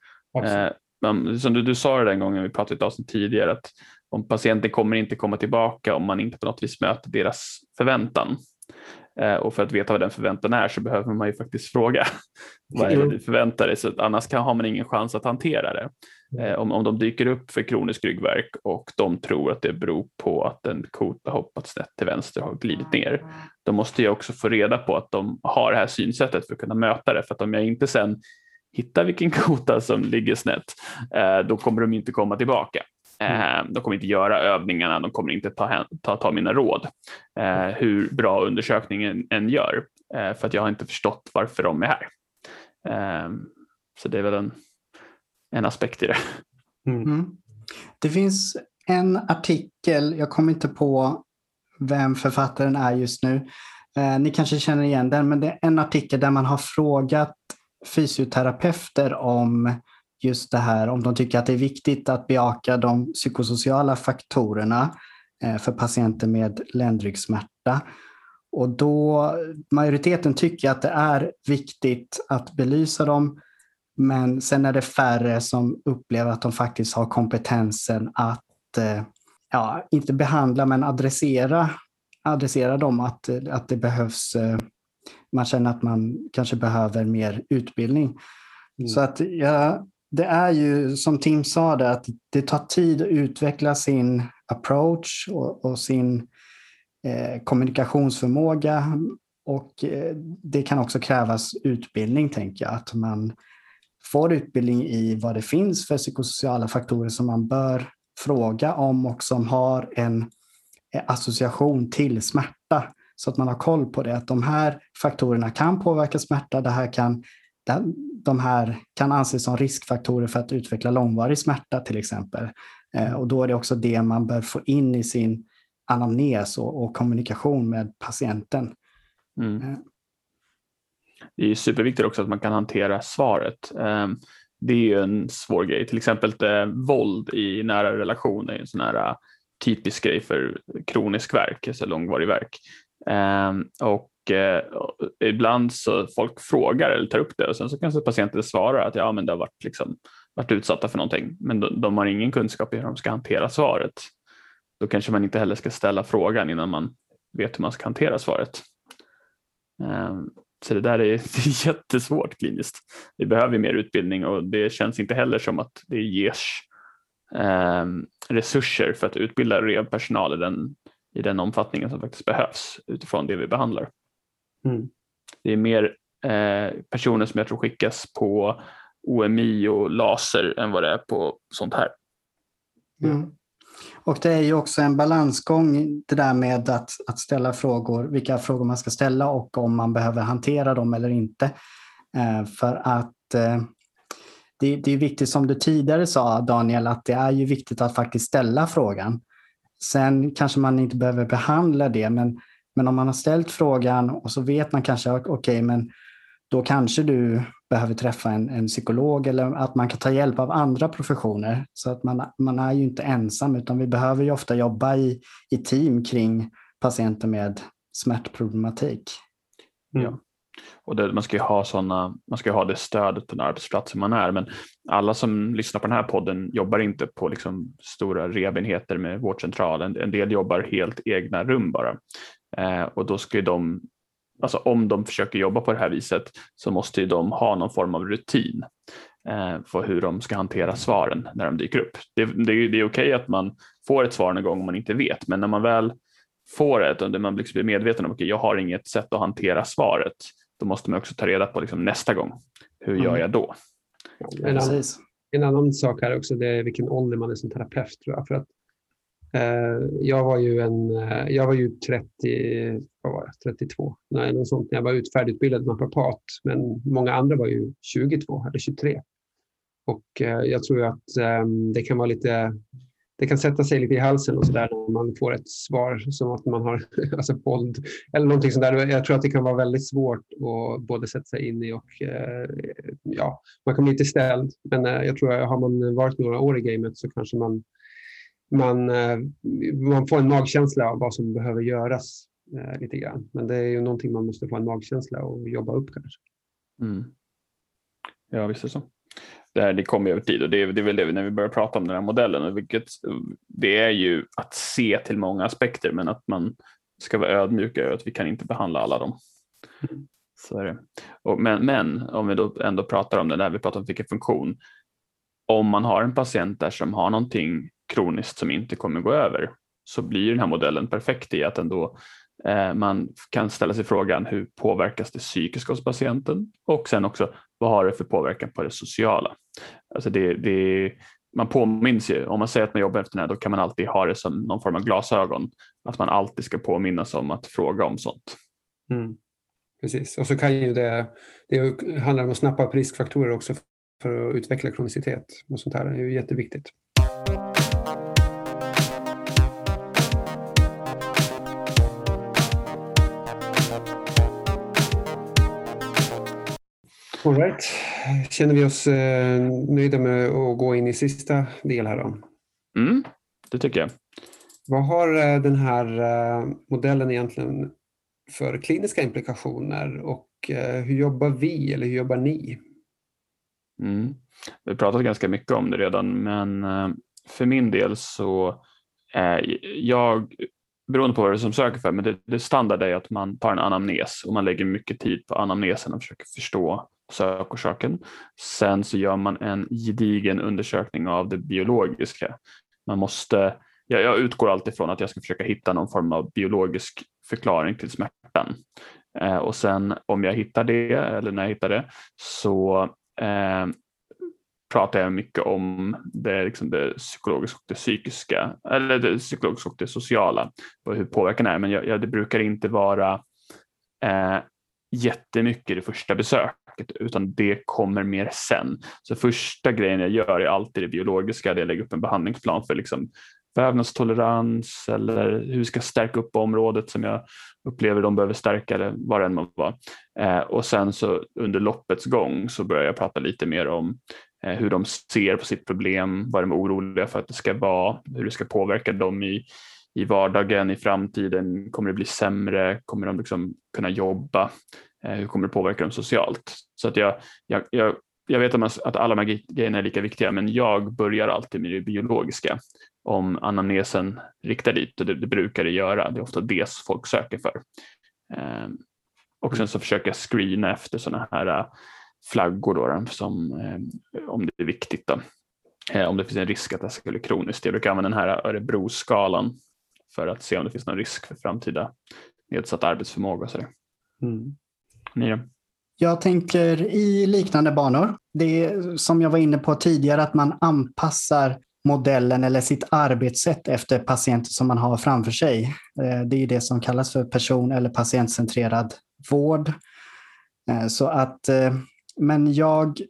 Eh, men, som du, du sa det den gången vi pratade ett avsnitt tidigare, att om patienten kommer inte komma tillbaka om man inte på något vis möter deras förväntan. Eh, och för att veta vad den förväntan är så behöver man ju faktiskt fråga vad är det du förväntar dig, så annars kan, har man ingen chans att hantera det. Eh, om, om de dyker upp för kronisk ryggverk och de tror att det beror på att en kot har hoppat snett till vänster och har glidit ner, då måste jag också få reda på att de har det här synsättet för att kunna möta det. För att om jag inte sen hittar vilken kota som ligger snett, eh, då kommer de inte komma tillbaka. Eh, de kommer inte göra övningarna, de kommer inte ta, ta, ta mina råd, hur bra undersökningen än gör, för att jag har inte förstått varför de är här. Så det är väl en en aspekt i det. Mm. mm. Det finns en artikel, jag kommer inte på vem författaren är just nu. Eh, ni kanske känner igen den, men det är en artikel där man har frågat fysioterapeuter om just det här, om de tycker att det är viktigt att bejaka de psykosociala faktorerna eh, för patienter med ländryggsmärta. Och då majoriteten tycker att det är viktigt att belysa dem men sen är det färre som upplever att de faktiskt har kompetensen att, eh, ja, inte behandla men adressera, adressera dem, att, att det behövs, eh, man känner att man kanske behöver mer utbildning. Mm. Så att ja, det är ju som Tim sa, det, att det tar tid att utveckla sin approach och, och sin eh, kommunikationsförmåga och eh, det kan också krävas utbildning, tänker jag. Att man får utbildning i vad det finns för psykosociala faktorer som man bör fråga om och som har en eh, association till smärta. Så att man har koll på det, att de här faktorerna kan påverka smärta. Det här kan, de här kan anses som riskfaktorer för att utveckla långvarig smärta till exempel. Eh, och då är det också det man bör få in i sin anamnes och, och kommunikation med patienten. Mm. Eh, det är superviktigt också att man kan hantera svaret. Ehm, det är ju en svår grej, till exempel eh, våld i nära relationer är en sån här typisk grej för kronisk verk, alltså långvarig verk. Ehm, och eh, ibland så folk frågar eller tar upp det och sen så kanske patienten svarar att ja, men det har varit, liksom, varit utsatta för någonting, men de, de har ingen kunskap i hur de ska hantera svaret. Då kanske man inte heller ska ställa frågan innan man vet hur man ska hantera svaret. Eh, så det där är, det är jättesvårt kliniskt. Vi behöver mer utbildning och det känns inte heller som att det ges eh, resurser för att utbilda revpersonal i den, i den omfattningen som faktiskt behövs utifrån det vi behandlar. Mm. Det är mer eh, personer som jag tror skickas på OMI och laser än vad det är på sånt här. Mm. Och det är ju också en balansgång det där med att, att ställa frågor, vilka frågor man ska ställa och om man behöver hantera dem eller inte. Eh, för att eh, det, det, är viktigt som du tidigare sa Daniel, att det är ju viktigt att faktiskt ställa frågan. Sen kanske man inte behöver behandla det, men, men om man har ställt frågan och så vet man kanske, okej, okay, men då kanske du behöver träffa en, en, psykolog eller att man kan ta hjälp av andra professioner. Så att man, man är ju inte ensam utan vi behöver ju ofta jobba i, i team kring patienter med smärtproblematik. Mm. Ja. Och det, man ska ju ha såna, man ska ha det stödet på den arbetsplatsen man är men alla som lyssnar på den här podden jobbar inte på liksom stora revenheter med vårdcentralen. En del jobbar helt egna rum bara eh, och då ska ju de alltså om de försöker jobba på det här viset så måste ju de ha någon form av rutin eh, för hur de ska hantera svaren när de dyker upp. Det, det, det är okej att man får ett svar någon gång om man inte vet, men när man väl får ett och man blir medveten om att okay, jag har inget sätt att hantera svaret, då måste man också ta reda på liksom, nästa gång, hur mm. gör jag då? En annan, en annan sak här också, det är vilken ålder man är som terapeut tror jag. För att, Eh, jag var ju en, eh, jag var ju 30, vad var jag, 32, nej, något sånt, när jag var ut, färdigutbildad naprapat. Men många andra var ju 22 eller 23. Och eh, jag tror att ehm, det kan vara lite det kan sätta sig lite i halsen och så där när man får ett svar som att man har alltså våld eller någonting sånt där. Jag tror att det kan vara väldigt svårt att både sätta sig in i och ja, man kan bli lite ställd. Men jag tror att har man varit några år i gamet så kanske man, man, eh, man får en magkänsla av vad som behöver göras eh, lite grann. Men det är ju någonting man måste få en magkänsla och jobba upp kanske. Mm. Ja, visst är det så det, här, det kommer över tid och det är, det är väl det när vi börjar prata om den här modellen. Vilket, det är ju att se till många aspekter men att man ska vara ödmjuk över att vi kan inte behandla alla dem. Så är det. Och, men, men om vi då ändå pratar om det när vi pratar om vilken funktion. Om man har en patient där som har någonting kroniskt som inte kommer gå över så blir den här modellen perfekt i att ändå eh, man kan ställa sig frågan hur påverkas det psykiska hos patienten och sen också vad har det för påverkan på det sociala? Alltså det, det, man påminns ju, om man säger att man jobbar efter det här, då kan man alltid ha det som någon form av glasögon. Att man alltid ska påminnas om att fråga om sånt. Mm. Precis, och så kan ju det, det handlar om att snappa upp riskfaktorer också för att utveckla kronicitet och sånt här. Det är ju jätteviktigt. All right. Känner vi oss eh, nöjda med att gå in i sista del här då? Mm, det tycker jag. Vad har eh, den här eh, modellen egentligen för kliniska implikationer och hur jobbar vi eller hur jobbar ni? Mm. Vi har pratat ganska mycket om det redan men för min del så är jag beroende på vad det är som söker för, men det, det standard är att man tar en anamnes och man lägger mycket tid på anamnesen och försöker förstå sökorsaken. Sen så gör man en gedigen undersökning av det biologiska. Man måste, jag, jag utgår alltid från att jag ska försöka hitta någon form av biologisk förklaring till smärtan. Eh, och sen om jag hittar det, eller när jag hittar det, så eh, pratar jag mycket om det, liksom det psykologiska och det psykiska, eller det psykologiska och det sociala, och hur påverkan är. Men jag, jag, det brukar inte vara eh, jättemycket det första besöket utan det kommer mer sen. Så första grejen jag gör är alltid det biologiska, det jag lägger upp en behandlingsplan för liksom vävnadstolerans eller hur vi ska stärka upp området som jag upplever de behöver stärka det, vad det än må vara. Eh, och sen så under loppets gång så börjar jag prata lite mer om eh, hur de ser på sitt problem, vad de är oroliga för att det ska vara, hur det ska påverka dem i, i vardagen, i framtiden? Kommer det bli sämre? Kommer de liksom kunna jobba? Eh, hur kommer det påverka dem socialt? Så att jag, jag, jag, jag vet att alla de här grejerna är lika viktiga, men jag börjar alltid med det biologiska. Om anamnesen riktar dit, och det, det brukar det göra, det är ofta det folk söker för. Ehm, och sen så försöker jag screena efter sådana här äh, flaggor då, som, eh, om det är viktigt. Då. Eh, om det finns en risk att det ska bli kroniskt. Jag brukar använda den här Örebroskalan för att se om det finns någon risk för framtida nedsatt arbetsförmåga. Och så mm. Ni Jag tänker i liknande banor. Det är som jag var inne på tidigare att man anpassar modellen eller sitt arbetssätt efter patienter som man har framför sig. Eh, det är det som kallas för person eller patientcentrerad vård. Eh, så att, eh, men jag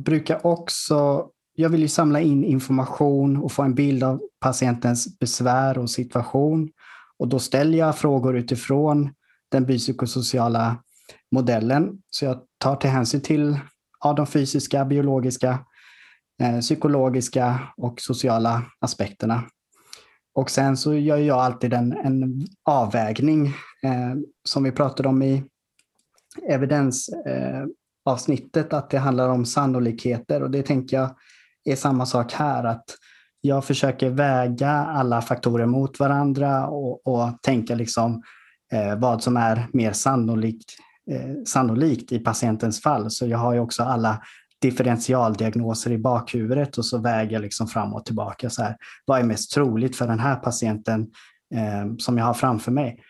brukar också jag vill ju samla in information och få en bild av patientens besvär och situation. Och då ställer jag frågor utifrån den biopsykosociala modellen. Så jag tar till hänsyn till ja, de fysiska, biologiska, eh, psykologiska och sociala aspekterna. Och sen så gör jag alltid en, en avvägning eh, som vi pratade om i evidensavsnittet, eh, att det handlar om sannolikheter och det tänker jag är samma sak här. att Jag försöker väga alla faktorer mot varandra och, och tänka liksom eh, vad som är mer sannolikt, eh, sannolikt i patientens fall. Så jag har ju också alla differentialdiagnoser i bakhuvudet och så väger jag liksom fram och tillbaka. Så här, vad är mest troligt för den här patienten eh, som jag har framför mig?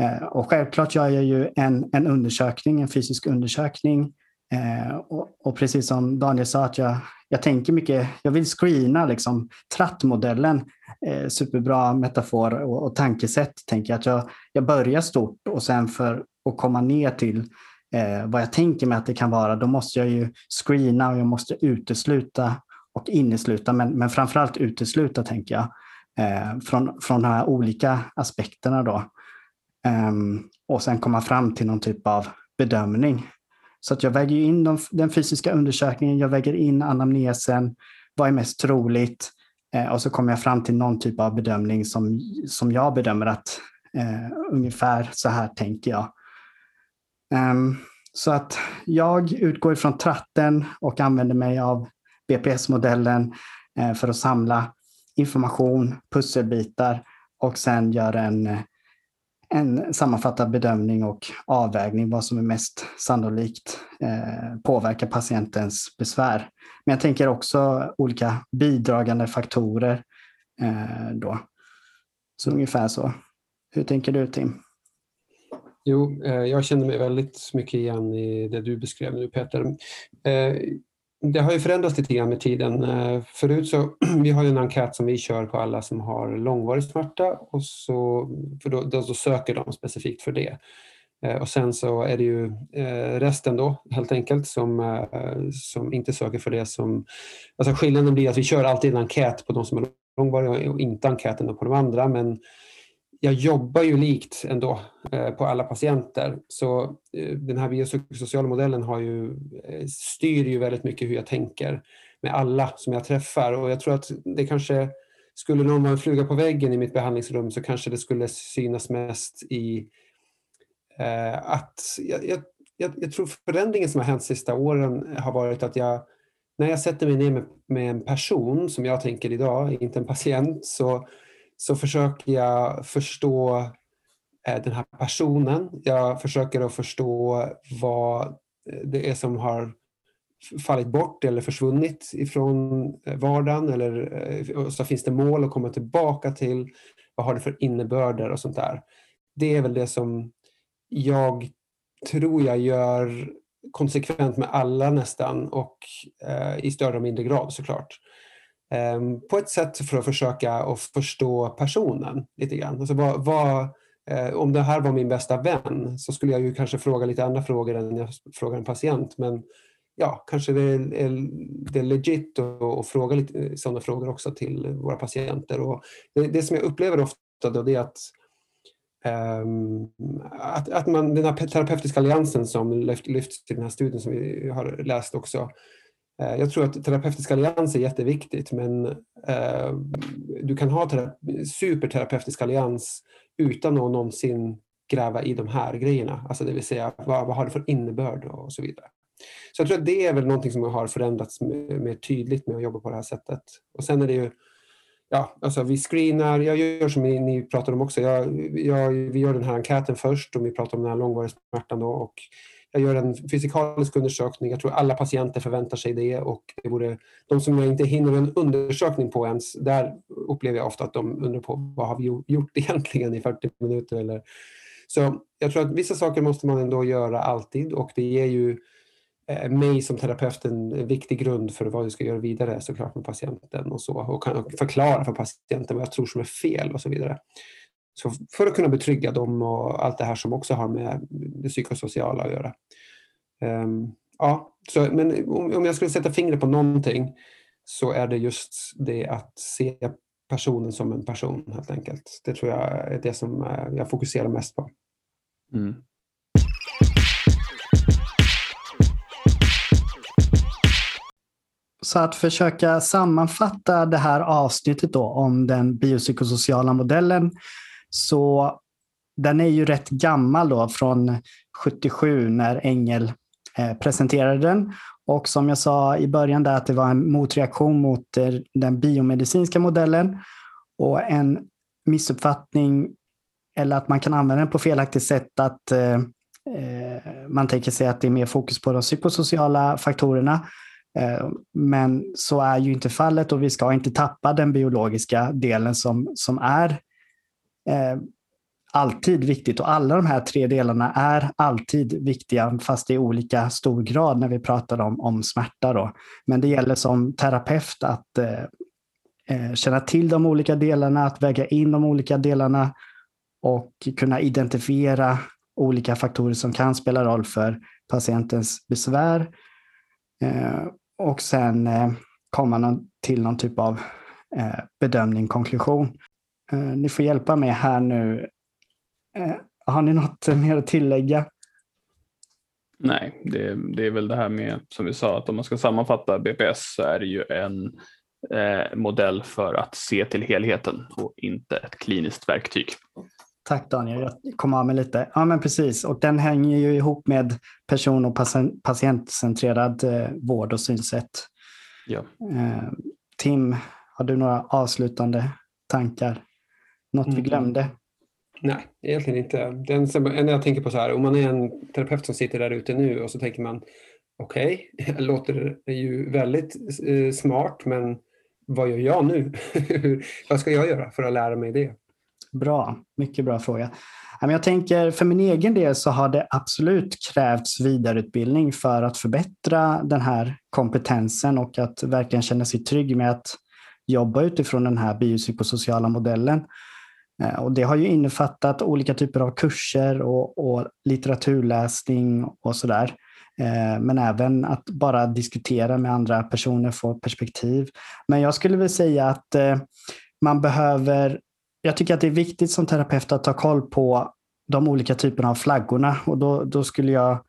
Eh, och självklart gör jag ju en, en undersökning, en fysisk undersökning. Eh, och, och, precis som Daniel sa, att jag, jag tänker mycket, jag vill screena liksom trattmodellen, eh, superbra metafor och, och tankesätt. Tänker jag, att jag, jag börjar stort och sen för och komma ner till eh, vad jag tänker mig att det kan vara, då måste jag ju screena och jag måste utesluta och innesluta, men, men framförallt utesluta tänker jag, eh, från, från de här olika aspekterna då. Um, och sen komma fram till någon typ av bedömning. Så att jag väger in de, den fysiska undersökningen, jag väger in anamnesen, vad är mest troligt? Eh, och så kommer jag fram till någon typ av bedömning som, som jag bedömer att eh, ungefär så här tänker jag. Um, så att jag utgår ifrån tratten och använder mig av BPS-modellen eh, för att samla information, pusselbitar och sen gör en en sammanfattad bedömning och avvägning vad som är mest sannolikt eh, påverkar patientens besvär. Men jag tänker också olika bidragande faktorer eh, då. Så ungefär så. Hur tänker du Tim? Jo, eh, jag känner mig väldigt mycket igen i det du beskrev nu Peter. Eh, det har ju förändrats lite grann med tiden. Eh, förut så, vi har ju en enkät som vi kör på alla som har långvarig smärta och så, för då, då, söker de specifikt för det. Och sen så är det ju resten då helt enkelt som, som inte söker för det. Som, alltså skillnaden blir att vi kör alltid en enkät på de som är långvariga och inte enkäten på de andra men jag jobbar ju likt ändå eh, på alla patienter. Så eh, den här biopsykosociala modellen har ju, eh, styr ju väldigt mycket hur jag tänker med alla som jag träffar. Och jag tror att det kanske, skulle någon vara en fluga på väggen i mitt behandlingsrum så kanske det skulle synas mest i eh, att jag, jag, jag, tror förändringen som har hänt de sista åren har varit att jag när jag sätter mig ner med, med en person som jag tänker idag, inte en patient, så så försöker jag förstå eh, den här personen. Jag försöker att förstå vad eh, det är som har fallit bort eller försvunnit ifrån eh, vardagen eller eh, så finns det mål att komma tillbaka till. Vad har det för innebörder och sånt där. Det är väl det som jag tror jag gör konsekvent med alla nästan och eh, i större och mindre grad såklart. Ehm, på ett sätt för att försöka att förstå personen lite grann. Alltså vad, vad, eh, om det här var min bästa vän så skulle jag ju kanske fråga lite andra frågor än jag frågar en patient. Men ja, kanske det är, det är legit att, fråga lite eh, sådana frågor också till våra patienter. Och det, det som jag upplever ofta då det är att Um, att, att man, den här terapeutiska alliansen som lyfts i den här studien som vi har läst också, Eh, jag tror att terapeutisk allians är jätteviktigt men eh, du kan ha superterapeutisk allians utan att någonsin gräva i de här grejerna. Alltså det vill säga vad, vad har det för innebörd och så vidare. Så jag tror att det är väl någonting som har förändrats mer tydligt med att jobba på det här sättet. Och sen är det ju Ja, alltså vi screenar, jag gör som ni, ni pratar om också. Jag, jag, vi gör den här enkäten först och vi pratar om den här långvariga smärtan då, och jag gör en fysikalisk undersökning. Jag tror alla patienter förväntar sig det och det vore, de som jag inte hinner en undersökning på ens, där upplever jag ofta att de undrar på vad har vi gjort egentligen i 40 minuter eller så jag tror att vissa saker måste man ändå göra alltid och det ger ju eh, mig som terapeut en viktig grund för vad vi ska göra vidare såklart med patienten och så och kan förklara för patienten vad jag tror som är fel och så vidare. Så för att kunna betrygga dem och allt det här som också har med det psykosociala att göra. Um, ja, så, men om, om jag skulle sätta fingret på någonting så är det just det att se personen som en person helt enkelt. Det tror jag är det som eh, jag fokuserar mest på. Mm. Så att försöka sammanfatta det här avsnittet då om den biopsykosociala modellen så den är ju rätt gammal då, från 77 när Engel eh, presenterade den. Och som jag sa i början där att det var en motreaktion mot eh, den biomedicinska modellen och en missuppfattning eller att man kan använda den på felaktigt sätt. Att eh, eh man tänker sig att det är mer fokus på de psykosociala faktorerna. Men så är ju inte fallet och vi ska inte tappa den biologiska delen som, som är Eh, alltid viktigt och alla de här tre delarna är alltid viktiga fast i olika stor grad när vi pratar om, om smärta. Då. Men det gäller som terapeut att eh, eh känna till de olika delarna, att väga in de olika delarna och kunna identifiera olika faktorer som kan spela roll för patientens besvär. Eh, och sen eh, komma till någon typ av eh, bedömning, konklusion. Eh, ni får hjälpa mig här nu Eh, har ni något mer att tillägga? Nej, det, det, är väl det här med som vi sa att om man ska sammanfatta BPS så är det ju en eh, modell för att se till helheten och inte ett kliniskt verktyg. Tack Daniel, jag kom av mig lite. Ja men precis, och den hänger ju ihop med person och patientcentrerad eh, vård och synsätt. Ja. Eh, Tim, har du några avslutande tankar? Något vi mm. glömde? Nej, egentligen inte. Den när jag tänker på så här, om man är en terapeut som sitter där ute nu och så tänker man okej, okay, det låter ju väldigt eh, smart men vad gör jag nu? vad ska jag göra för att lära mig det? Bra, mycket bra fråga. Jag tänker för min egen del så har det absolut krävts vidareutbildning för att förbättra den här kompetensen och att verkligen känna sig trygg med att jobba utifrån den här biopsykosociala modellen. Eh, och det har ju innefattat olika typer av kurser och, och litteraturläsning och sådär. Eh, men även att bara diskutera med andra personer, få perspektiv. Men jag skulle vilja säga att eh, man behöver, jag tycker att det är viktigt som terapeut att ta koll på de olika typerna av flaggorna och då, då skulle jag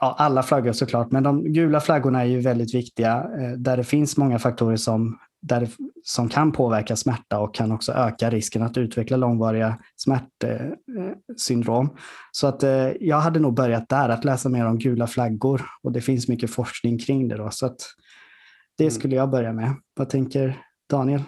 Ja, alla flaggor såklart, men de gula flaggorna är ju väldigt viktiga där det finns många faktorer som där det, som kan påverka smärta och kan också öka risken att utveckla långvariga smärtsyndrom. Så att, eh, jag hade nog börjat där, att läsa mer om gula flaggor och det finns mycket forskning kring det. Då, så att det mm. skulle jag börja med. Vad tänker Daniel?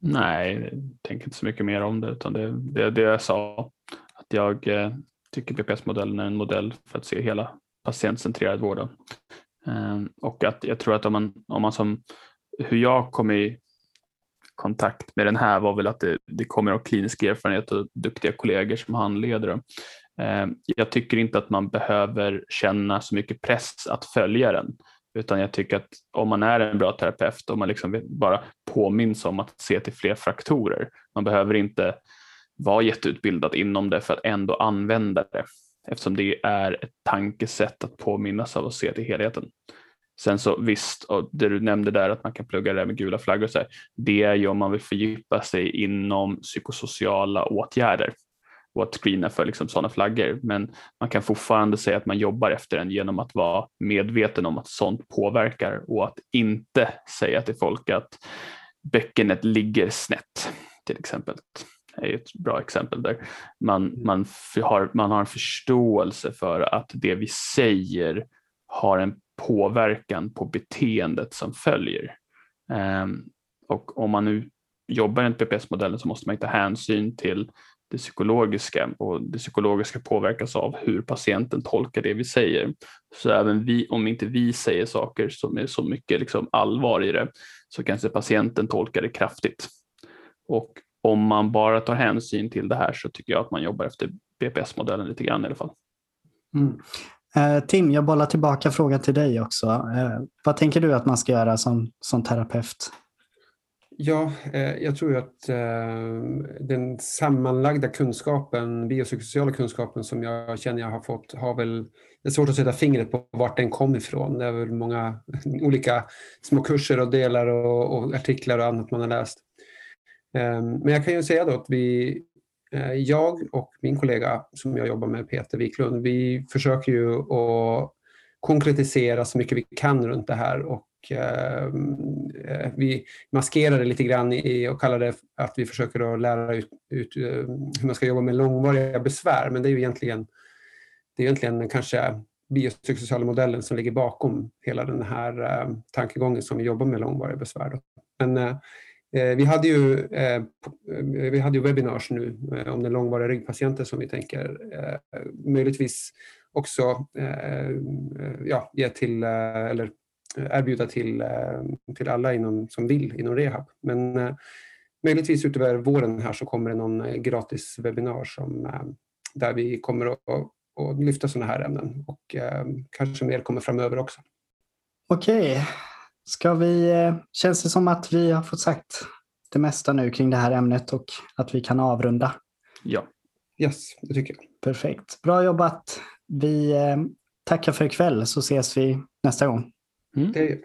Nej, jag tänker inte så mycket mer om det utan det, det, det jag sa. Att jag eh, tycker BPS-modellen är en modell för att se hela patientcentrerad vården. Ehm, och att jag tror att om man, om man som hur jag kom i kontakt med den här var väl att det, det kommer av klinisk erfarenhet och duktiga kollegor som handleder. Ehm, jag tycker inte att man behöver känna så mycket press att följa den, utan jag tycker att om man är en bra terapeut och man liksom bara påminns om att se till fler fraktorer, man behöver inte vara jätteutbildad inom det för att ändå använda det eftersom det är ett tankesätt att påminnas av och se till helheten. Sen så visst, och det du nämnde där att man kan plugga det med gula flaggor, så här, det är ju om man vill fördjupa sig inom psykosociala åtgärder och att screena för liksom sådana flaggor. Men man kan fortfarande säga att man jobbar efter den genom att vara medveten om att sånt påverkar och att inte säga till folk att bäckenet ligger snett till exempel. Är ett bra exempel där man, man, har, man har en förståelse för att det vi säger har en påverkan på beteendet som följer. Ehm, och om man nu jobbar enligt PPS-modellen så måste man ta hänsyn till det psykologiska och det psykologiska påverkas av hur patienten tolkar det vi säger. Så även vi, om inte vi säger saker som är så mycket liksom allvar i det så kanske patienten tolkar det kraftigt. Och om man bara tar hänsyn till det här så tycker jag att man jobbar efter BPS-modellen lite grann i alla fall. Mm. Eh, Tim, jag bollar tillbaka frågan till dig också. Eh, vad tänker du att man ska göra som, som terapeut? Ja, eh, jag tror att den sammanlagda kunskapen, biopsykosociala kunskapen som jag känner jag har fått har väl, det är svårt att sätta fingret på vart den kom ifrån. Det är väl många olika små kurser och delar och, och artiklar och annat man har läst. Ehm, men jag kan ju säga då att vi eh, jag och min kollega som jag jobbar med, Peter Wiklund, vi försöker ju att konkretisera så mycket vi kan runt det här och ehm, eh, vi maskerar det lite grann i och kallar det att vi försöker att lära ut, ut ehm, hur man ska jobba med långvariga besvär. Men det är ju egentligen, det är egentligen kanske biopsykosociala modellen som ligger bakom hela den här tankegången som vi jobbar med långvariga besvär. Men eh, Eh, vi, hade ju, eh, eh, vi hade ju webinars nu om den långvariga ryggpatienten som vi tänker möjligtvis också ja, ge till, eller erbjuda till, till alla inom, som vill inom rehab. Men möjligtvis utöver våren här så kommer det någon gratis webbinar som, där vi kommer att, att lyfta sådana här ämnen och kanske mer kommer framöver också. Okej, ska vi, känns det som att vi har fått sagt det mesta nu kring det här ämnet och att vi kan avrunda? Ja. Yes, det tycker jag. Perfekt. Bra jobbat. Vi tackar för ikväll så ses vi nästa gång. Mm. Det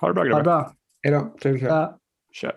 Ha det bra Ha det grabbar. bra. Hej då. Trevlig kväll. Ja. Kör.